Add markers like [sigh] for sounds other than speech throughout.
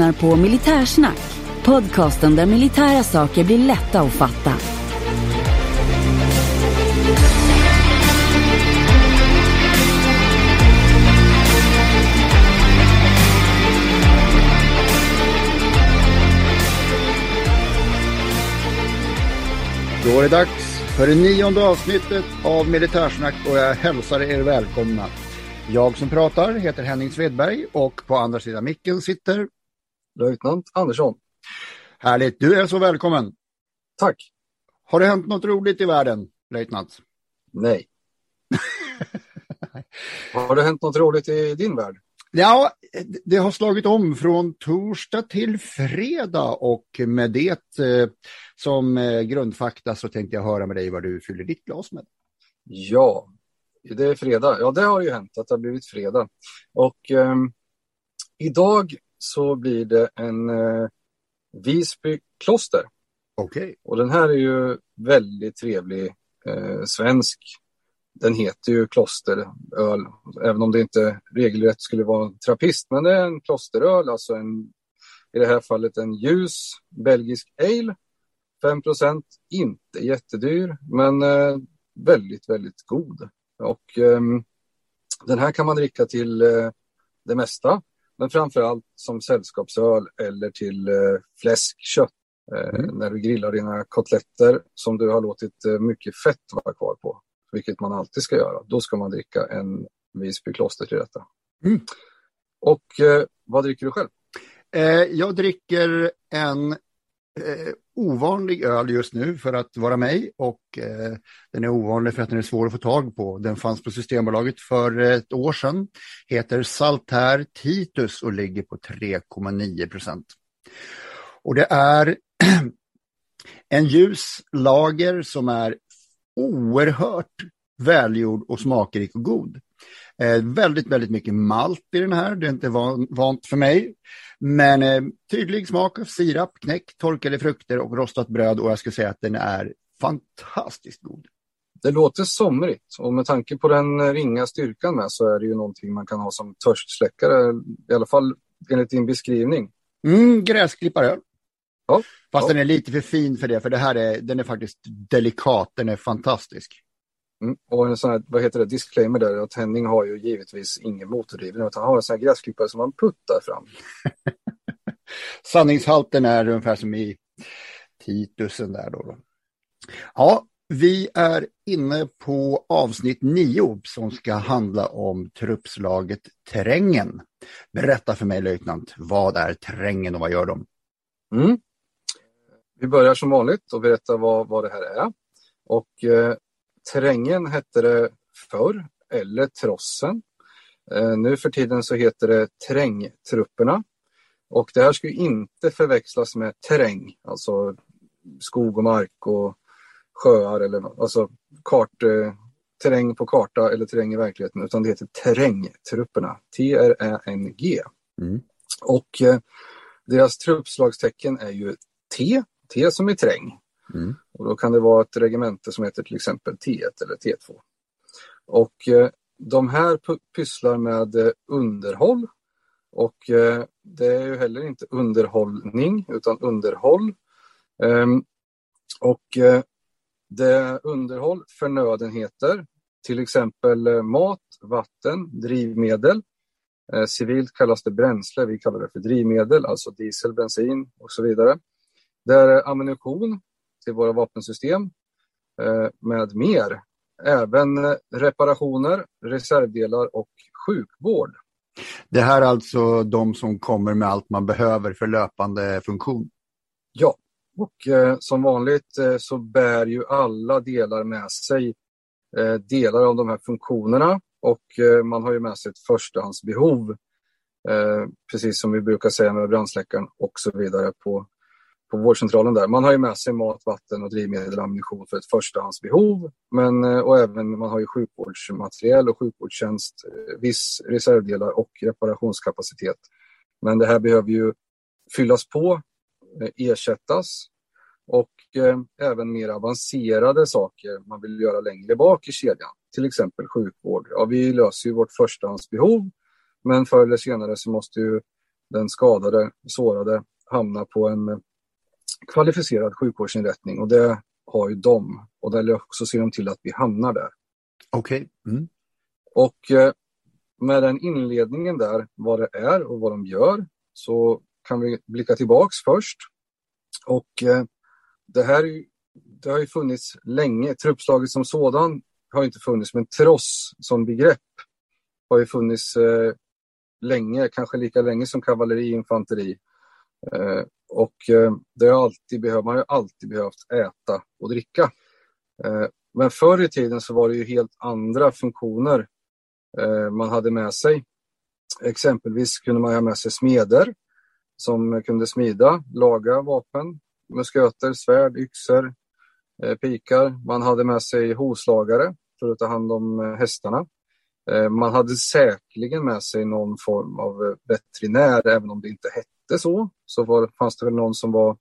lyssnar på Militärsnack, podcasten där militära saker blir lätta att fatta. Då är det dags för det nionde avsnittet av Militärsnack och jag hälsar er välkomna. Jag som pratar heter Henning Svedberg och på andra sidan micken sitter Löjtnant Andersson. Härligt, du är så välkommen. Tack. Har det hänt något roligt i världen, löjtnant? Nej. [laughs] Har det hänt något roligt i din värld? Ja, det har slagit om från torsdag till fredag och med det eh, som eh, grundfakta så tänkte jag höra med dig vad du fyller ditt glas med. Ja, det är fredag. Ja, det har ju hänt att det har blivit fredag. Och eh, idag så blir det en eh, Visby kloster. Okej. Okay. Och den här är ju väldigt trevlig eh, svensk. Den heter ju klosteröl, även om det inte regelrätt skulle vara en trappist. Men det är en klosteröl, alltså en, i det här fallet en ljus belgisk ale. 5% inte jättedyr, men eh, väldigt, väldigt god. Och eh, den här kan man dricka till eh, det mesta, men framför allt som sällskapsöl eller till eh, fläskkött. Mm. När du grillar dina kotletter som du har låtit eh, mycket fett vara kvar på, vilket man alltid ska göra. Då ska man dricka en Visby kloster till detta. Mm. Och eh, vad dricker du själv? jag dricker en eh, ovanlig öl just nu för att vara mig och eh, den är ovanlig för att den är svår att få tag på. Den fanns på Systembolaget för ett år sedan. Heter Saltär Titus och ligger på 3,9 procent. Och det är [clears throat] en ljus lager som är oerhört välgjord och smakrik och god. Eh, väldigt, väldigt mycket malt i den här. Det är inte van, vant för mig. Men eh, tydlig smak av sirap, knäck, torkade frukter och rostat bröd och jag skulle säga att den är fantastiskt god. Det låter somrigt och med tanke på den ringa styrkan med så är det ju någonting man kan ha som törstsläckare, i alla fall enligt din beskrivning. Mm, gräsklipparöl. Ja, Fast ja. den är lite för fin för det, för det här är, den är faktiskt delikat, den är fantastisk. Mm. Och en sån här, vad heter det, disclaimer där, att Henning har ju givetvis ingen motordriven utan har en sån här gräsklippare som man puttar fram. [laughs] Sanningshalten är ungefär som i Titusen där då. då. Ja, vi är inne på avsnitt nio som ska handla om truppslaget Terrängen. Berätta för mig löjtnant, vad är Terrängen och vad gör de? Mm. Vi börjar som vanligt och berätta vad, vad det här är. Och eh, Terrängen hette det förr, eller Trossen. Eh, nu för tiden så heter det Terrängtrupperna. Och det här ska inte förväxlas med terräng, alltså skog och mark och sjöar eller alltså kart, eh, terräng på karta eller terräng i verkligheten, utan det heter Terrängtrupperna, T-R-Ä-N-G. Mm. Och eh, deras truppslagstecken är ju T, T som i terräng. Mm. Och då kan det vara ett regemente som heter till exempel T1 eller T2. Och eh, de här pysslar med eh, underhåll och eh, det är ju heller inte underhållning utan underhåll. Ehm, och eh, det är underhåll förnödenheter, till exempel eh, mat, vatten, drivmedel. Eh, civilt kallas det bränsle, vi kallar det för drivmedel, alltså diesel, bensin och så vidare. Det är ammunition, till våra vapensystem med mer. Även reparationer, reservdelar och sjukvård. Det här är alltså de som kommer med allt man behöver för löpande funktion? Ja, och eh, som vanligt eh, så bär ju alla delar med sig eh, delar av de här funktionerna och eh, man har ju med sig ett förstahandsbehov. Eh, precis som vi brukar säga med brandsläckaren och så vidare på, på vårdcentralen där. Man har ju med sig mat, vatten och drivmedel och ammunition för ett förstahandsbehov. Men, eh, och även man har ju sjukvårdsmateriel och sjukvårdstjänst, eh, viss reservdelar och reparationskapacitet. Men det här behöver ju fyllas på eh, ersättas och eh, även mer avancerade saker man vill göra längre bak i kedjan, till exempel sjukvård. Ja, vi löser ju vårt förstahandsbehov, men förr eller senare så måste ju den skadade, sårade hamna på en eh, kvalificerad sjukvårdsinrättning och det har ju de och där också ser de till att vi hamnar där. Okej. Okay. Mm. Och eh, med den inledningen där, vad det är och vad de gör, så kan vi blicka tillbaks först. Och eh, det här det har ju funnits länge. Truppslaget som sådan har inte funnits, men tross som begrepp har ju funnits eh, länge, kanske lika länge som kavalleri och infanteri. Eh, och eh, det har alltid behövt, man har alltid behövt äta och dricka. Eh, men förr i tiden så var det ju helt andra funktioner eh, man hade med sig. Exempelvis kunde man ha med sig smeder som kunde smida, laga vapen, musköter, svärd, yxor, pikar. Man hade med sig hovslagare för att ta hand om hästarna. Man hade säkerligen med sig någon form av veterinär, även om det inte hette så. Så var, fanns det väl någon som var,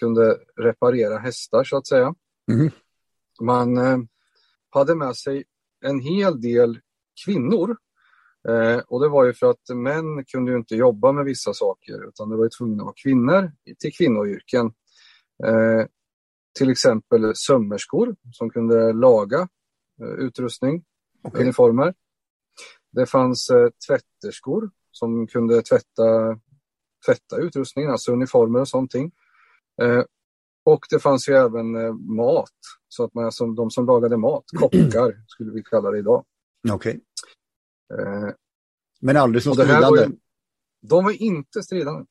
kunde reparera hästar så att säga. Mm. Man hade med sig en hel del kvinnor Eh, och det var ju för att män kunde inte jobba med vissa saker utan det var ju tvungna att vara kvinnor till kvinnoyrken. Eh, till exempel sömmerskor som kunde laga eh, utrustning, okay. uniformer. Det fanns eh, tvätterskor som kunde tvätta, tvätta utrustningen, alltså uniformer och sånt. Eh, och det fanns ju även eh, mat, så att man, som, de som lagade mat, [clears throat] kockar skulle vi kalla det idag. Okay. Eh, Men aldrig som stridande? De var inte stridande.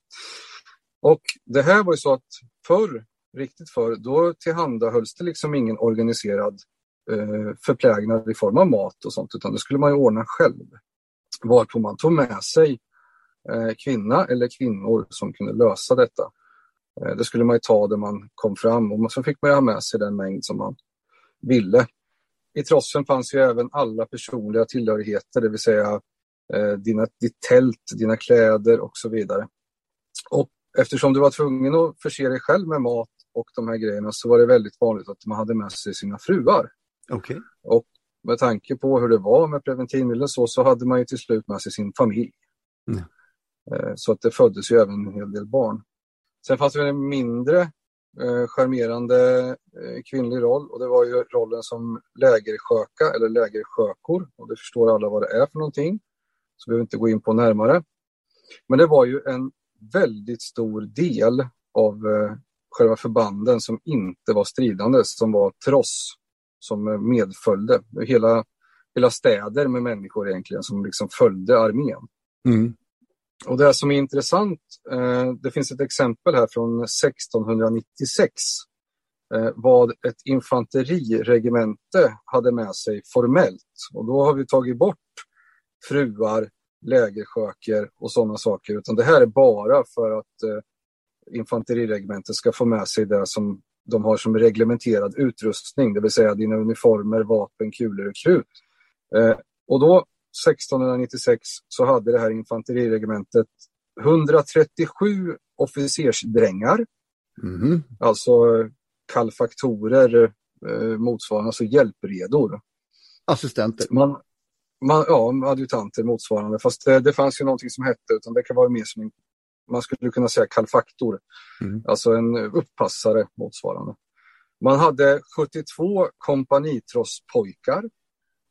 Och det här var ju så att förr, riktigt förr, då tillhandahölls det liksom ingen organiserad eh, förplägnad i form av mat och sånt, utan det skulle man ju ordna själv. Varpå man tog med sig kvinna eller kvinnor som kunde lösa detta. Eh, det skulle man ju ta där man kom fram och så fick man ha med sig den mängd som man ville. I trossen fanns ju även alla personliga tillhörigheter, det vill säga eh, dina, ditt tält, dina kläder och så vidare. Och eftersom du var tvungen att förse dig själv med mat och de här grejerna så var det väldigt vanligt att man hade med sig sina fruar. Okay. Och med tanke på hur det var med preventivmedel så, så hade man ju till slut med sig sin familj. Mm. Eh, så att det föddes ju även en hel del barn. Sen fanns det en mindre eh, charmerande eh, kvinnlig roll och det var ju rollen som lägersköka eller lägerskökor och det förstår alla vad det är för någonting. Så vi behöver inte gå in på närmare. Men det var ju en väldigt stor del av själva förbanden som inte var stridande, som var tross som medföljde. Hela, hela städer med människor egentligen som liksom följde armén. Mm. Och det som är intressant, eh, det finns ett exempel här från 1696 eh, vad ett infanteriregemente hade med sig formellt. Och då har vi tagit bort fruar, lägerskökor och sådana saker. Utan det här är bara för att eh, infanteriregementet ska få med sig det som de har som reglementerad utrustning, det vill säga dina uniformer, vapen, kulor och krut. Eh, och då 1696 så hade det här infanteriregementet 137 officersdrängar. Mm. Alltså kalfaktorer eh, motsvarande, alltså hjälpredor. Assistenter? Man, man, ja, adjutanter motsvarande. Fast det, det fanns ju någonting som hette, utan det kan vara mer som en, man skulle kunna säga kalfaktor. Mm. Alltså en uppassare motsvarande. Man hade 72 kompanitrosspojkar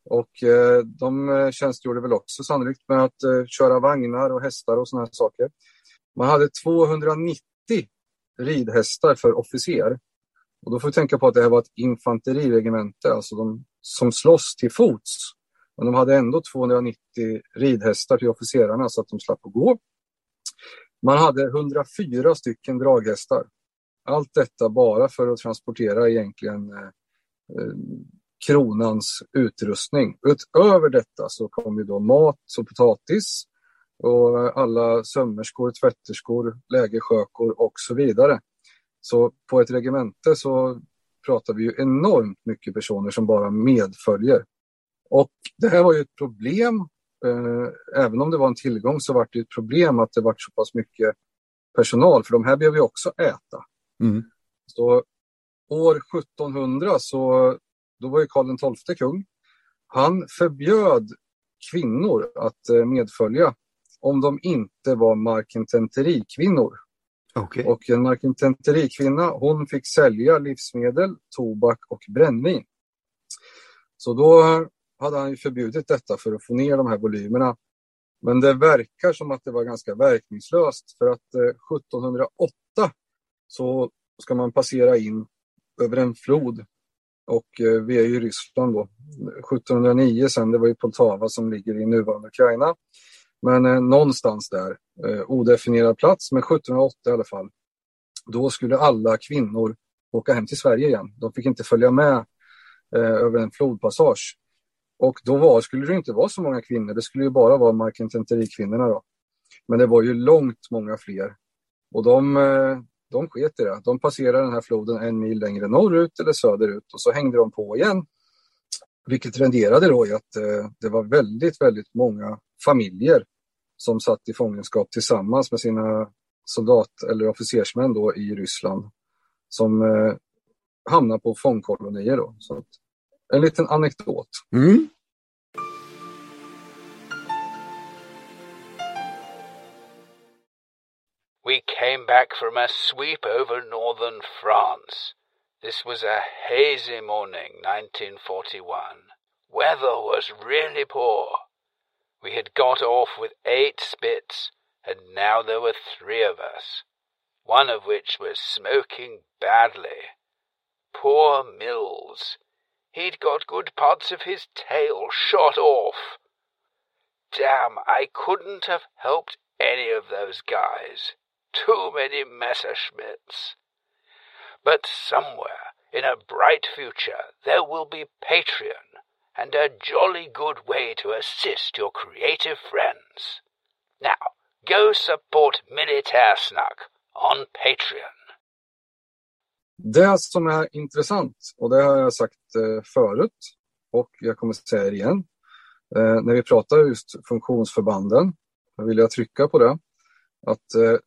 och eh, de eh, tjänstgjorde väl också sannolikt med att eh, köra vagnar och hästar och sådana saker. Man hade 290 ridhästar för officer Och då får vi tänka på att det här var ett infanteriregemente, alltså de som slåss till fots. Men de hade ändå 290 ridhästar till officerarna så att de slapp att gå. Man hade 104 stycken draghästar. Allt detta bara för att transportera egentligen eh, kronans utrustning. Utöver detta så kom ju då mat och potatis och alla sömmerskor, tvätterskor, lägerskökor och så vidare. Så på ett regemente så pratar vi ju enormt mycket personer som bara medföljer. Och det här var ju ett problem. Eh, även om det var en tillgång så var det ett problem att det var så pass mycket personal, för de här behöver ju också äta. Mm. Så år 1700 så då var ju Karl XII kung. Han förbjöd kvinnor att eh, medfölja om de inte var markententerikvinnor. Okay. Och en markententerikvinna, hon fick sälja livsmedel, tobak och brännvin. Så då hade han ju förbjudit detta för att få ner de här volymerna. Men det verkar som att det var ganska verkningslöst för att eh, 1708 så ska man passera in över en flod och eh, vi är i Ryssland då. 1709 sen, det var ju Poltava som ligger i nuvarande Ukraina. Men eh, någonstans där, eh, odefinierad plats, men 1708 i alla fall. Då skulle alla kvinnor åka hem till Sverige igen. De fick inte följa med eh, över en flodpassage. Och då var, skulle det inte vara så många kvinnor, det skulle ju bara vara markintenterikvinnorna. då. Men det var ju långt många fler. Och de, eh, de sket i det. De passerade den här floden en mil längre norrut eller söderut och så hängde de på igen. Vilket renderade då i att eh, det var väldigt, väldigt många familjer som satt i fångenskap tillsammans med sina soldat eller officersmän då i Ryssland som eh, hamnade på fångkolonier. Då. Så en liten anekdot. Mm. Came back from a sweep over northern France. This was a hazy morning, 1941. Weather was really poor. We had got off with eight spits, and now there were three of us, one of which was smoking badly. Poor Mills. He'd got good parts of his tail shot off. Damn, I couldn't have helped any of those guys. Too many Messerschmitts. But somewhere, in a bright future, there will be Patreon and a jolly good way to assist your creative friends. Now, go support Militär Snack on Patreon. Det som är intressant, och det har jag sagt eh, förut och jag kommer säga det igen, eh, när vi pratar just funktionsförbanden, då vill jag trycka på det, att eh,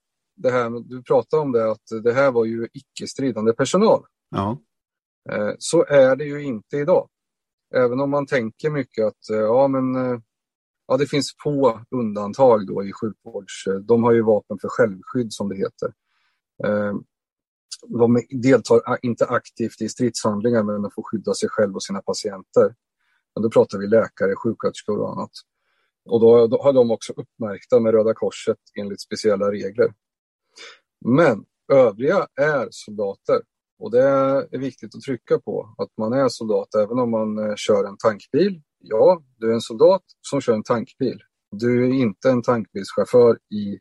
det här, du pratade om det, att det här var ju icke-stridande personal. Ja. Eh, så är det ju inte idag. Även om man tänker mycket att eh, ja, men, eh, ja, det finns få undantag då i sjukvårds... De har ju vapen för självskydd som det heter. De deltar inte aktivt i stridshandlingar men de får skydda sig själv och sina patienter. Men då pratar vi läkare, sjuksköterskor och annat. Och då, då har de också uppmärkta med Röda Korset enligt speciella regler. Men övriga är soldater och det är viktigt att trycka på att man är soldat även om man eh, kör en tankbil. Ja, du är en soldat som kör en tankbil. Du är inte en tankbilschaufför i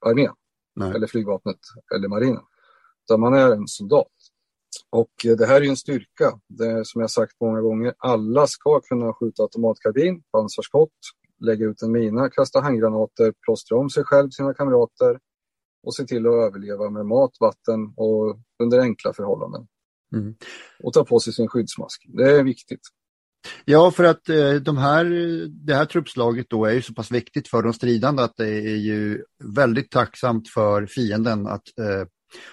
armén Nej. eller flygvapnet eller marinen. Utan man är en soldat. Och eh, det här är en styrka. Det är, som jag sagt många gånger, alla ska kunna skjuta automatkarbin, pansarskott, lägga ut en mina, kasta handgranater, plåstra om sig själv, sina kamrater och se till att överleva med mat, vatten och under enkla förhållanden. Mm. Och ta på sig sin skyddsmask. Det är viktigt. Ja, för att eh, de här, det här truppslaget då är ju så pass viktigt för de stridande att det är ju väldigt tacksamt för fienden att eh,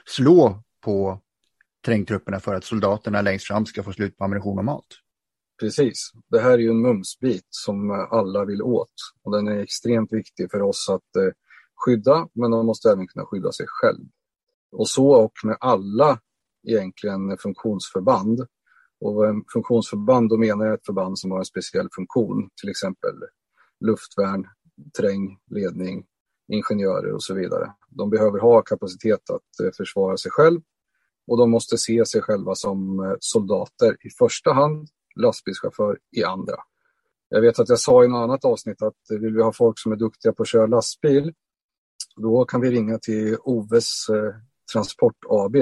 slå på trängtrupperna för att soldaterna längst fram ska få slut på ammunition och mat. Precis. Det här är ju en mumsbit som alla vill åt och den är extremt viktig för oss att eh, skydda, men de måste även kunna skydda sig själv. Och så och med alla egentligen funktionsförband. Och funktionsförband, då menar jag ett förband som har en speciell funktion, till exempel luftvärn, träng, ledning, ingenjörer och så vidare. De behöver ha kapacitet att eh, försvara sig själv och de måste se sig själva som eh, soldater i första hand, lastbilschaufför i andra. Jag vet att jag sa i något annat avsnitt att eh, vill vi ha folk som är duktiga på att köra lastbil, då kan vi ringa till Oves eh, Transport AB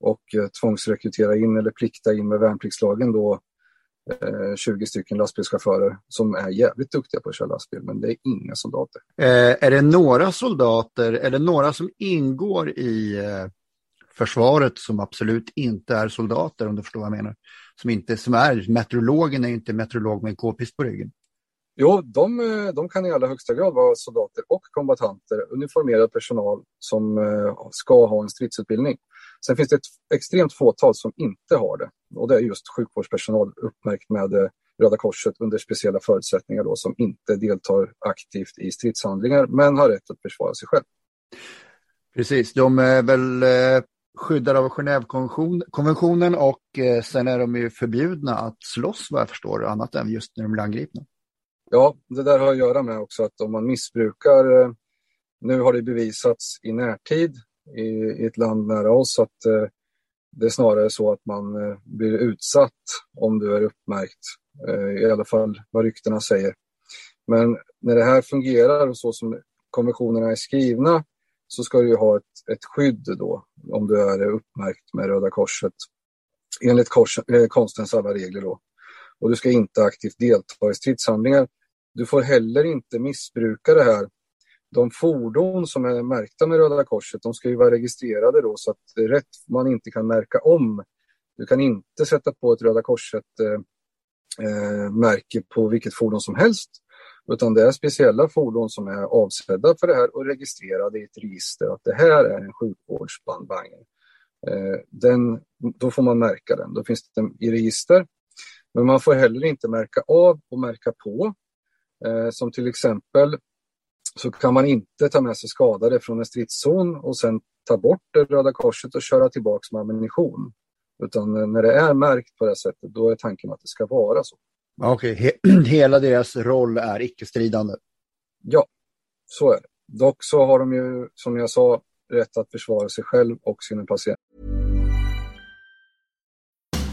och eh, tvångsrekrytera in eller plikta in med värnpliktslagen då eh, 20 stycken lastbilschaufförer som är jävligt duktiga på att köra lastbil, men det är inga soldater. Eh, är det några soldater, är det några som ingår i eh, försvaret som absolut inte är soldater, om du förstår vad jag menar? Som, inte, som är, meteorologen är inte meteorolog med en k-pist på ryggen. Jo, de, eh, de, kan i allra högsta grad vara soldater och kombatanter, uniformerad personal som eh, ska ha en stridsutbildning. Sen finns det ett extremt fåtal som inte har det och det är just sjukvårdspersonal uppmärkt med eh, Röda Korset under speciella förutsättningar då, som inte deltar aktivt i stridshandlingar men har rätt att försvara sig själv. Precis, de är väl skyddade av Genèvekonventionen och sen är de ju förbjudna att slåss vad jag förstår, annat än just när de blir angripna. Ja, det där har att göra med också att om man missbrukar, eh, nu har det bevisats i närtid i, i ett land nära oss att eh, det är snarare så att man eh, blir utsatt om du är uppmärkt, eh, i alla fall vad ryktena säger. Men när det här fungerar och så som konventionerna är skrivna så ska du ha ett, ett skydd då om du är uppmärkt med Röda Korset enligt kors, eh, konstens alla regler. Då och du ska inte aktivt delta i stridshandlingar. Du får heller inte missbruka det här. De fordon som är märkta med Röda Korset, de ska ju vara registrerade då så att rätt man inte kan märka om. Du kan inte sätta på ett Röda Korset-märke eh, eh på vilket fordon som helst. Utan det är speciella fordon som är avsedda för det här och registrerade i ett register att det här är en sjukvårdsbandvagn. Eh, den, då får man märka den. Då finns den i register men man får heller inte märka av och märka på. Eh, som till exempel så kan man inte ta med sig skadade från en stridszon och sen ta bort det Röda Korset och köra tillbaks med ammunition. Utan när det är märkt på det sättet, då är tanken att det ska vara så. Okej, okay. [clears throat] hela deras roll är icke-stridande? Ja, så är det. Dock så har de ju, som jag sa, rätt att försvara sig själv och sina patienter.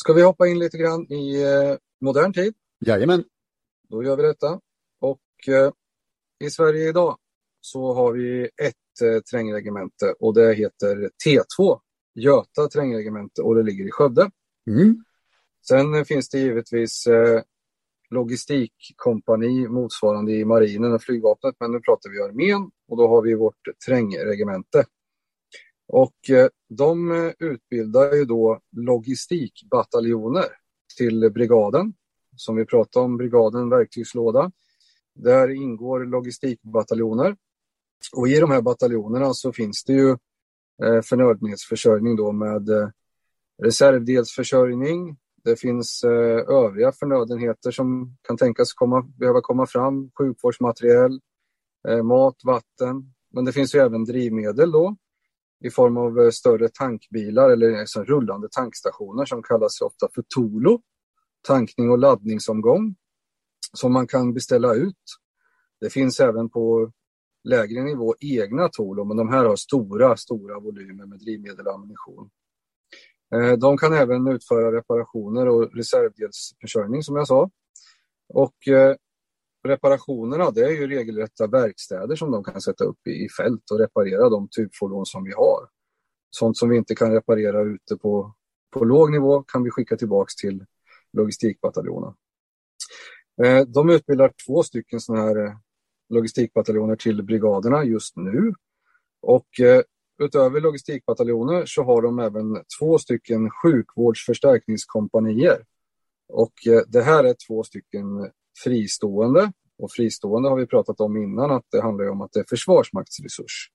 Ska vi hoppa in lite grann i eh, modern tid? Jajamän. Då gör vi detta. Och eh, i Sverige idag så har vi ett eh, trängregemente och det heter T2, Göta trängregemente och det ligger i Skövde. Mm. Sen finns det givetvis eh, logistikkompani motsvarande i marinen och flygvapnet, men nu pratar vi armén och då har vi vårt trängregemente och eh, de eh, utbildar ju då logistikbataljoner till brigaden. Som vi pratade om, brigaden verktygslåda. Där ingår logistikbataljoner. Och i de här bataljonerna så finns det ju eh, förnödenhetsförsörjning då med reservdelsförsörjning. Det finns övriga förnödenheter som kan tänkas komma, behöva komma fram. Sjukvårdsmateriel, mat, vatten. Men det finns ju även drivmedel då i form av eh, större tankbilar eller liksom rullande tankstationer som kallas ofta för Tolo. Tankning och laddningsomgång som man kan beställa ut. Det finns även på lägre nivå egna Tolo, men de här har stora, stora volymer med drivmedel och ammunition. Eh, de kan även utföra reparationer och reservdelsförsörjning som jag sa. Och reparationerna det är ju regelrätta verkstäder som de kan sätta upp i, i fält och reparera de typfordon som vi har. Sånt som vi inte kan reparera ute på, på låg nivå kan vi skicka tillbaks till logistikbataljonen. Eh, de utbildar två stycken sådana här eh, logistikbataljoner till brigaderna just nu. Och eh, utöver logistikbataljoner så har de även två stycken sjukvårdsförstärkningskompanier. Och eh, det här är två stycken fristående. Och fristående har vi pratat om innan att det handlar om att det är försvarsmaktsresurs.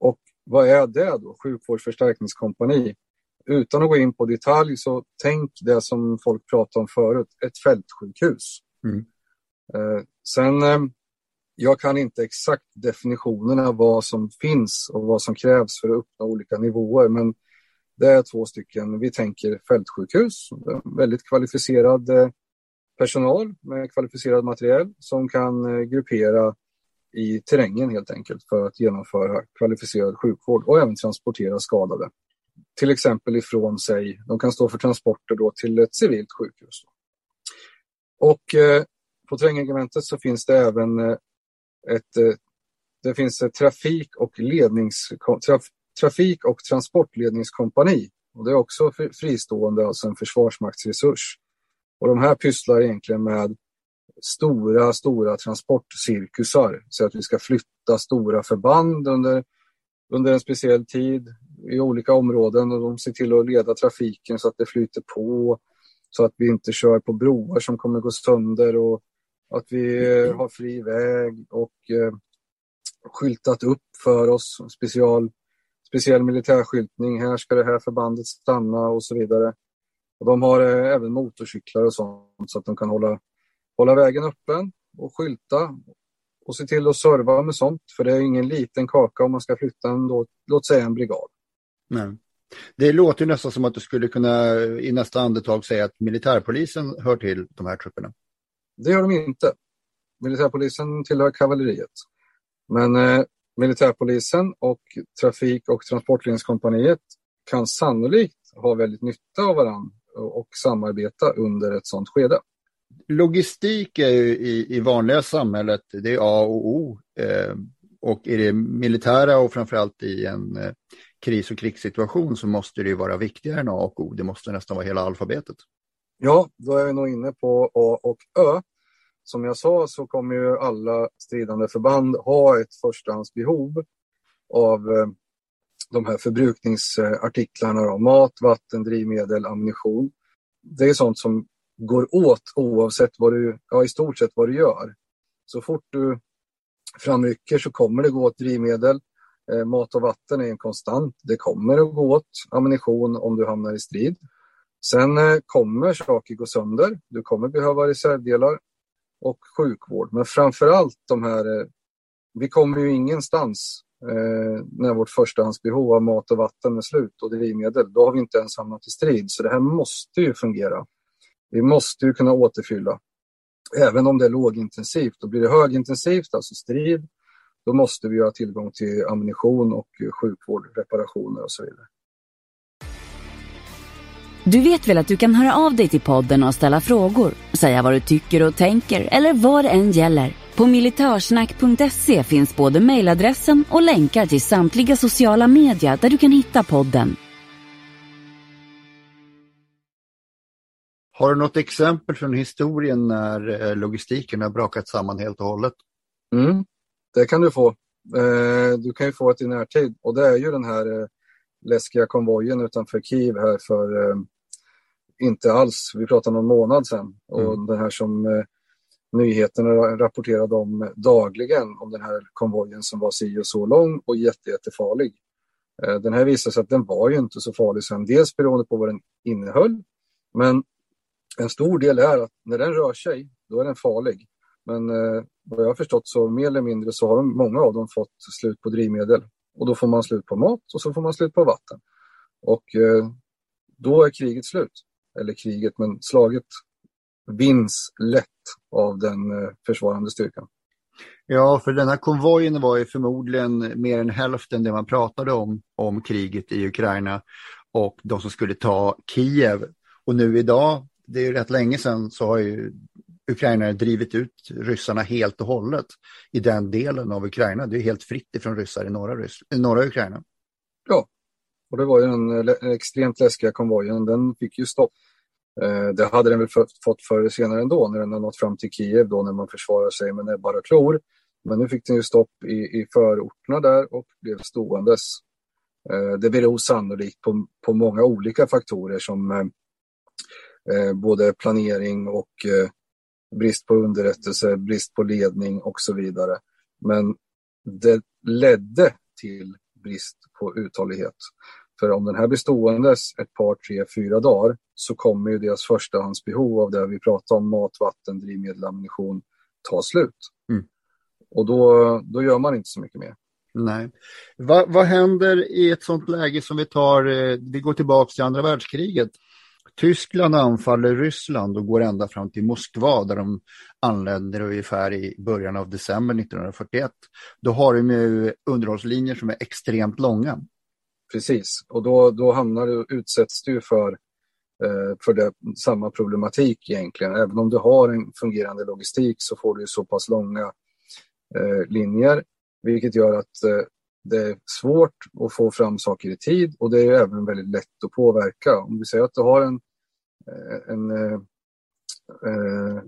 Och vad är det då? Sjukvårdsförstärkningskompani? Utan att gå in på detalj så tänk det som folk pratade om förut, ett fältsjukhus. Mm. Eh, sen, eh, jag kan inte exakt definitionerna vad som finns och vad som krävs för att uppnå olika nivåer, men det är två stycken, vi tänker fältsjukhus, väldigt kvalificerad eh, personal med kvalificerad materiel som kan eh, gruppera i terrängen helt enkelt för att genomföra kvalificerad sjukvård och även transportera skadade. Till exempel ifrån sig, de kan stå för transporter då till ett civilt sjukhus. Och eh, på terrängregementet så finns det även eh, ett, eh, det finns ett trafik och, lednings, traf, trafik och transportledningskompani. Och det är också fristående, alltså en försvarsmaktsresurs. Och de här pysslar egentligen med stora, stora transportcirkusar. Så att vi ska flytta stora förband under, under en speciell tid i olika områden och de ser till att leda trafiken så att det flyter på så att vi inte kör på broar som kommer gå sönder och att vi har fri väg och eh, skyltat upp för oss, special, speciell militärskyltning, här ska det här förbandet stanna och så vidare. Och de har eh, även motorcyklar och sånt så att de kan hålla, hålla vägen öppen och skylta och se till att serva med sånt, för det är ingen liten kaka om man ska flytta en, låt säga en brigad. Nej. Det låter nästan som att du skulle kunna i nästa andetag säga att militärpolisen hör till de här trupperna. Det gör de inte. Militärpolisen tillhör kavalleriet. Men eh, militärpolisen och trafik och transportledningskompaniet kan sannolikt ha väldigt nytta av varandra och samarbeta under ett sådant skede. Logistik är ju i, i vanliga samhället, det är A och O. Eh, och i det militära och framförallt i en eh, kris och krigssituation så måste det vara viktigare än A och O. Det måste nästan vara hela alfabetet. Ja, då är vi nog inne på A och Ö. Som jag sa så kommer ju alla stridande förband ha ett förstahandsbehov av eh, de här förbrukningsartiklarna. Då. Mat, vatten, drivmedel, ammunition. Det är sånt som går åt oavsett vad du, ja i stort sett vad du gör. Så fort du framrycker så kommer det gå åt drivmedel. Eh, mat och vatten är en konstant. Det kommer att gå åt ammunition om du hamnar i strid. Sen eh, kommer saker gå sönder. Du kommer behöva reservdelar och sjukvård. Men framför allt de här, eh, vi kommer ju ingenstans eh, när vårt förstahandsbehov av mat och vatten är slut och drivmedel. Då har vi inte ens hamnat i strid. Så det här måste ju fungera. Vi måste ju kunna återfylla. Även om det är lågintensivt. Då blir det högintensivt, alltså strid, då måste vi ha tillgång till ammunition och sjukvård, reparationer och så vidare. Du vet väl att du kan höra av dig till podden och ställa frågor, säga vad du tycker och tänker eller vad det än gäller. På militörsnack.se finns både mejladressen och länkar till samtliga sociala medier där du kan hitta podden. Har du något exempel från historien när eh, logistiken har brakat samman helt och hållet? Mm. Det kan du få. Eh, du kan ju få ett i närtid och det är ju den här eh, läskiga konvojen utanför Kiev här för inte alls, vi pratade någon månad sedan och mm. den här som nyheterna rapporterade om dagligen om den här konvojen som var si och så lång och jätte, jättefarlig. Eh, den här visade sig att den var ju inte så farlig sen, dels beroende på vad den innehöll, men en stor del är att när den rör sig, då är den farlig. Men eh, vad jag har förstått så mer eller mindre så har de, många av dem fått slut på drivmedel. Och då får man slut på mat och så får man slut på vatten. Och eh, då är kriget slut. Eller kriget, men slaget vinns lätt av den eh, försvarande styrkan. Ja, för den här konvojen var ju förmodligen mer än hälften det man pratade om, om kriget i Ukraina och de som skulle ta Kiev. Och nu idag, det är ju rätt länge sedan, så har ju ukrainare drivit ut ryssarna helt och hållet i den delen av Ukraina. Det är helt fritt ifrån ryssar i norra, Ryss norra Ukraina. Ja, och det var ju den extremt läskiga konvojen, den fick ju stopp. Eh, det hade den väl fått förr eller senare ändå när den har nått fram till Kiev då när man försvarar sig med näbbar och klor. Men nu fick den ju stopp i, i förorterna där och blev ståendes. Eh, det beror sannolikt på, på många olika faktorer som eh, både planering och brist på underrättelse, brist på ledning och så vidare. Men det ledde till brist på uthållighet. För om den här blir ståendes ett par, tre, fyra dagar så kommer ju deras förstahandsbehov av det vi pratar om, mat, vatten, drivmedel, ammunition, ta slut. Mm. Och då, då gör man inte så mycket mer. Nej. Va, vad händer i ett sånt läge som vi tar, eh, vi går tillbaka till andra världskriget. Tyskland anfaller Ryssland och går ända fram till Moskva där de anländer ungefär i början av december 1941. Då har de ju underhållslinjer som är extremt långa. Precis, och då, då hamnar du, utsätts du för, eh, för det, samma problematik egentligen. Även om du har en fungerande logistik så får du så pass långa eh, linjer, vilket gör att eh, det är svårt att få fram saker i tid och det är även väldigt lätt att påverka. Om vi säger att du har en, eh, en eh, eh,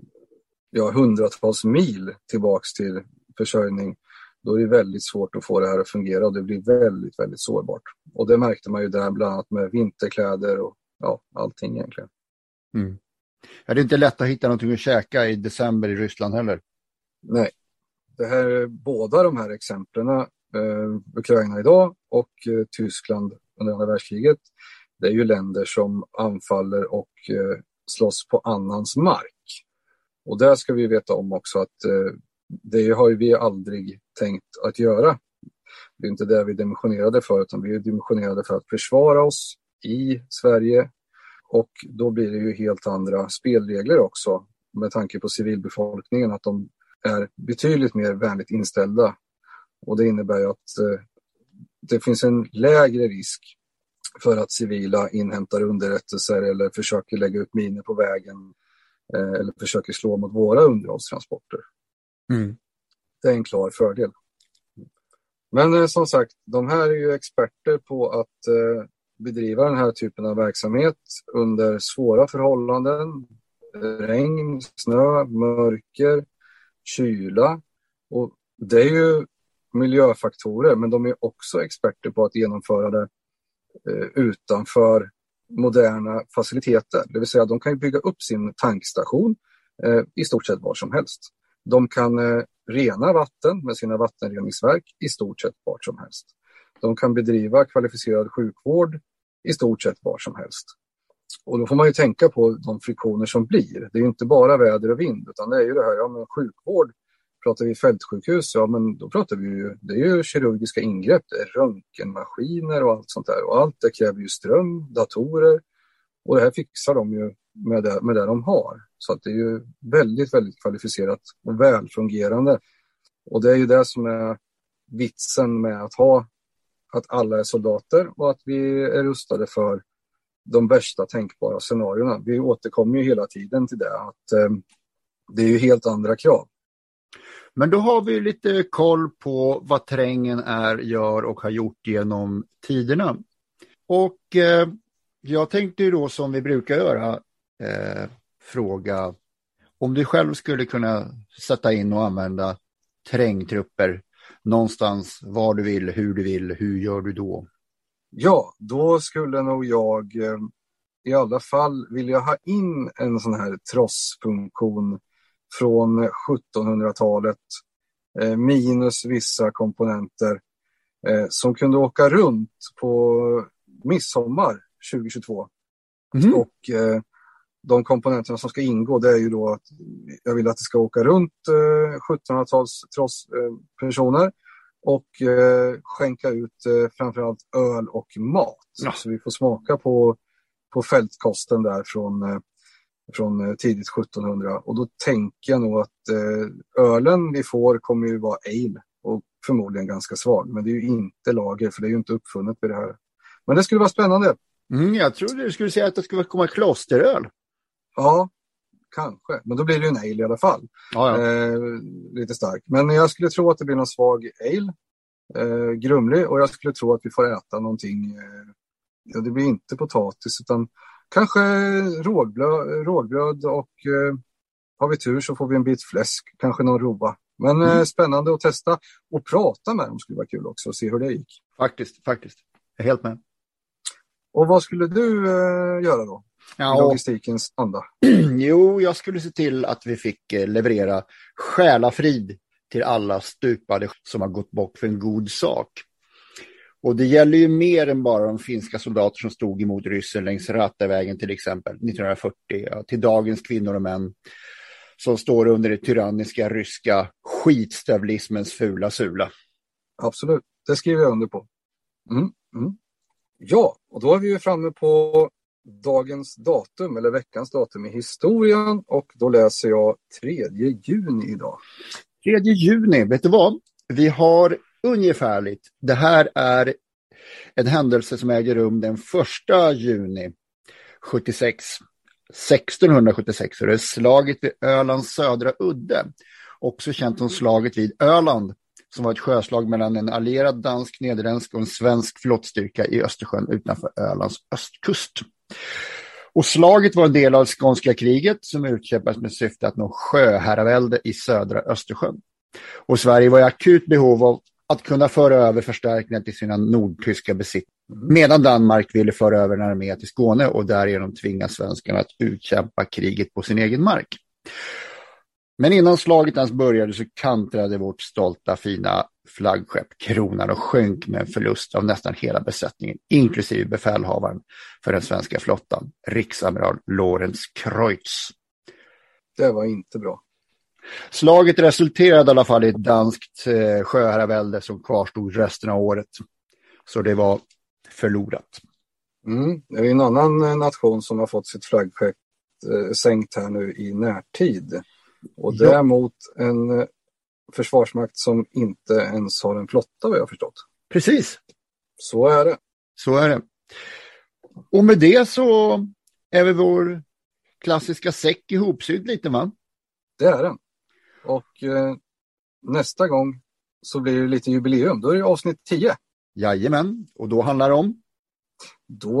ja, hundratals mil tillbaks till försörjning då är det väldigt svårt att få det här att fungera och det blir väldigt, väldigt sårbart. Och det märkte man ju där bland annat med vinterkläder och ja, allting egentligen. Mm. Ja, det är inte lätt att hitta någonting att käka i december i Ryssland heller. Nej. Det här, båda de här exemplen, eh, Ukraina idag och eh, Tyskland under andra världskriget, det är ju länder som anfaller och eh, slåss på annans mark. Och där ska vi veta om också att eh, det har vi aldrig tänkt att göra. Det är inte det vi är dimensionerade för, utan vi är dimensionerade för att försvara oss i Sverige. Och då blir det ju helt andra spelregler också med tanke på civilbefolkningen, att de är betydligt mer vänligt inställda. Och det innebär ju att eh, det finns en lägre risk för att civila inhämtar underrättelser eller försöker lägga ut miner på vägen eh, eller försöker slå mot våra underhållstransporter. Mm. Det är en klar fördel. Men eh, som sagt, de här är ju experter på att eh, bedriva den här typen av verksamhet under svåra förhållanden. Regn, snö, mörker, kyla. Och det är ju miljöfaktorer, men de är också experter på att genomföra det eh, utanför moderna faciliteter. Det vill säga, de kan bygga upp sin tankstation eh, i stort sett var som helst. De kan eh, rena vatten med sina vattenreningsverk i stort sett vart som helst. De kan bedriva kvalificerad sjukvård i stort sett var som helst. Och då får man ju tänka på de friktioner som blir. Det är ju inte bara väder och vind utan det är ju det här, ja men sjukvård, pratar vi fältsjukhus, ja men då pratar vi ju, det är ju kirurgiska ingrepp, det är röntgenmaskiner och allt sånt där. Och allt det kräver ju ström, datorer och det här fixar de ju med det, med det de har. Så att det är ju väldigt, väldigt kvalificerat och välfungerande. Och det är ju det som är vitsen med att ha att alla är soldater och att vi är rustade för de värsta tänkbara scenarierna. Vi återkommer ju hela tiden till det, att eh, det är ju helt andra krav. Men då har vi lite koll på vad terrängen är, gör och har gjort genom tiderna. Och eh, jag tänkte ju då som vi brukar göra eh, fråga om du själv skulle kunna sätta in och använda terrängtrupper någonstans var du vill, hur du vill, hur gör du då? Ja, då skulle nog jag eh, i alla fall vilja ha in en sån här trossfunktion från 1700-talet eh, minus vissa komponenter eh, som kunde åka runt på midsommar 2022. Mm. Och de komponenterna som ska ingå det är ju då att jag vill att det ska åka runt eh, 1700-tals trosspersoner eh, och eh, skänka ut eh, framförallt öl och mat. Ja. Så vi får smaka på, på fältkosten där från, eh, från eh, tidigt 1700 och då tänker jag nog att eh, ölen vi får kommer ju vara ale och förmodligen ganska svag. Men det är ju inte lager för det är ju inte uppfunnet vid det här. Men det skulle vara spännande. Mm, jag trodde du skulle säga att det skulle komma klosteröl. Ja, kanske. Men då blir det ju en ale i alla fall. Ja, ja. Eh, lite stark. Men jag skulle tro att det blir någon svag ale. Eh, grumlig och jag skulle tro att vi får äta någonting. Eh, ja, det blir inte potatis utan kanske rågblöd, rågblöd och eh, har vi tur så får vi en bit fläsk, kanske någon roa. Men eh, spännande att testa och prata med dem skulle vara kul också och se hur det gick. Faktiskt, faktiskt. Jag är helt med. Och vad skulle du göra då? Ja, logistikens anda. [clears throat] jo, jag skulle se till att vi fick eh, leverera själafrid till alla stupade som har gått bort för en god sak. Och det gäller ju mer än bara de finska soldater som stod emot ryssen längs Ratavägen till exempel 1940, ja, till dagens kvinnor och män som står under det tyranniska ryska skitstövlismens fula sula. Absolut, det skriver jag under på. Mm, mm. Ja, och då är vi ju framme på dagens datum eller veckans datum i historien och då läser jag 3 juni idag. 3 juni, vet du vad? Vi har ungefärligt, det här är en händelse som äger rum den 1 juni 76, 1676, och det är slaget vid Ölands södra udde, också känt som slaget vid Öland, som var ett sjöslag mellan en allierad dansk, nederländsk och en svensk flottstyrka i Östersjön utanför Ölands östkust. Och slaget var en del av skånska kriget som utkämpades med syfte att nå sjöherravälde i södra Östersjön. Och Sverige var i akut behov av att kunna föra över förstärkningar till sina nordtyska besittningar. Medan Danmark ville föra över en armé till Skåne och därigenom tvinga svenskarna att utkämpa kriget på sin egen mark. Men innan slaget ens började så kantrade vårt stolta fina flaggskepp Kronan och sjönk med en förlust av nästan hela besättningen, inklusive befälhavaren för den svenska flottan, riksamiral Lorenz Kreutz. Det var inte bra. Slaget resulterade i alla fall i ett danskt eh, sjöherravälde som kvarstod resten av året. Så det var förlorat. Mm. Det är en annan eh, nation som har fått sitt flaggskepp eh, sänkt här nu i närtid. Och Ja. är mot en eh, försvarsmakt som inte ens har en flotta vad jag förstått. Precis, Så är det. så är det. Och med det så är väl vår klassiska säck ihopsydd lite va? Det är den. Och eh, nästa gång så blir det lite jubileum. Då är det avsnitt 10. Jajamän, och då handlar det om Då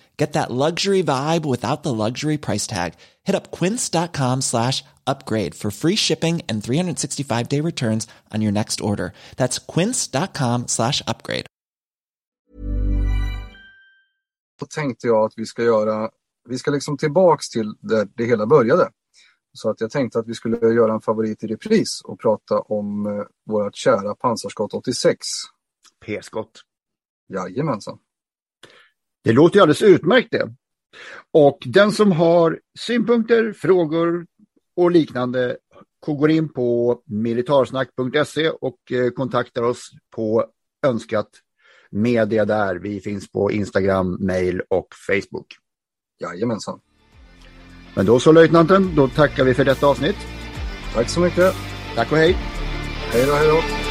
Get that luxury vibe without the luxury price tag. Hit up quince.com slash upgrade for free shipping and 365 day returns on your next order. That's quince.com slash upgrade. då tänkte jag att vi ska göra, vi ska liksom tillbaks till där det hela började. Så att jag tänkte att vi skulle göra en favorit i repris och prata om eh, vårt kära pansarskott 86. P-skott. Jajamensan. Det låter ju alldeles utmärkt det. Och den som har synpunkter, frågor och liknande går in på militarsnack.se och eh, kontaktar oss på önskat media där. Vi finns på Instagram, mail och Facebook. Jajamensan. Men då så löjtnanten, då tackar vi för detta avsnitt. Tack så mycket. Tack och hej! Hej då, hej då.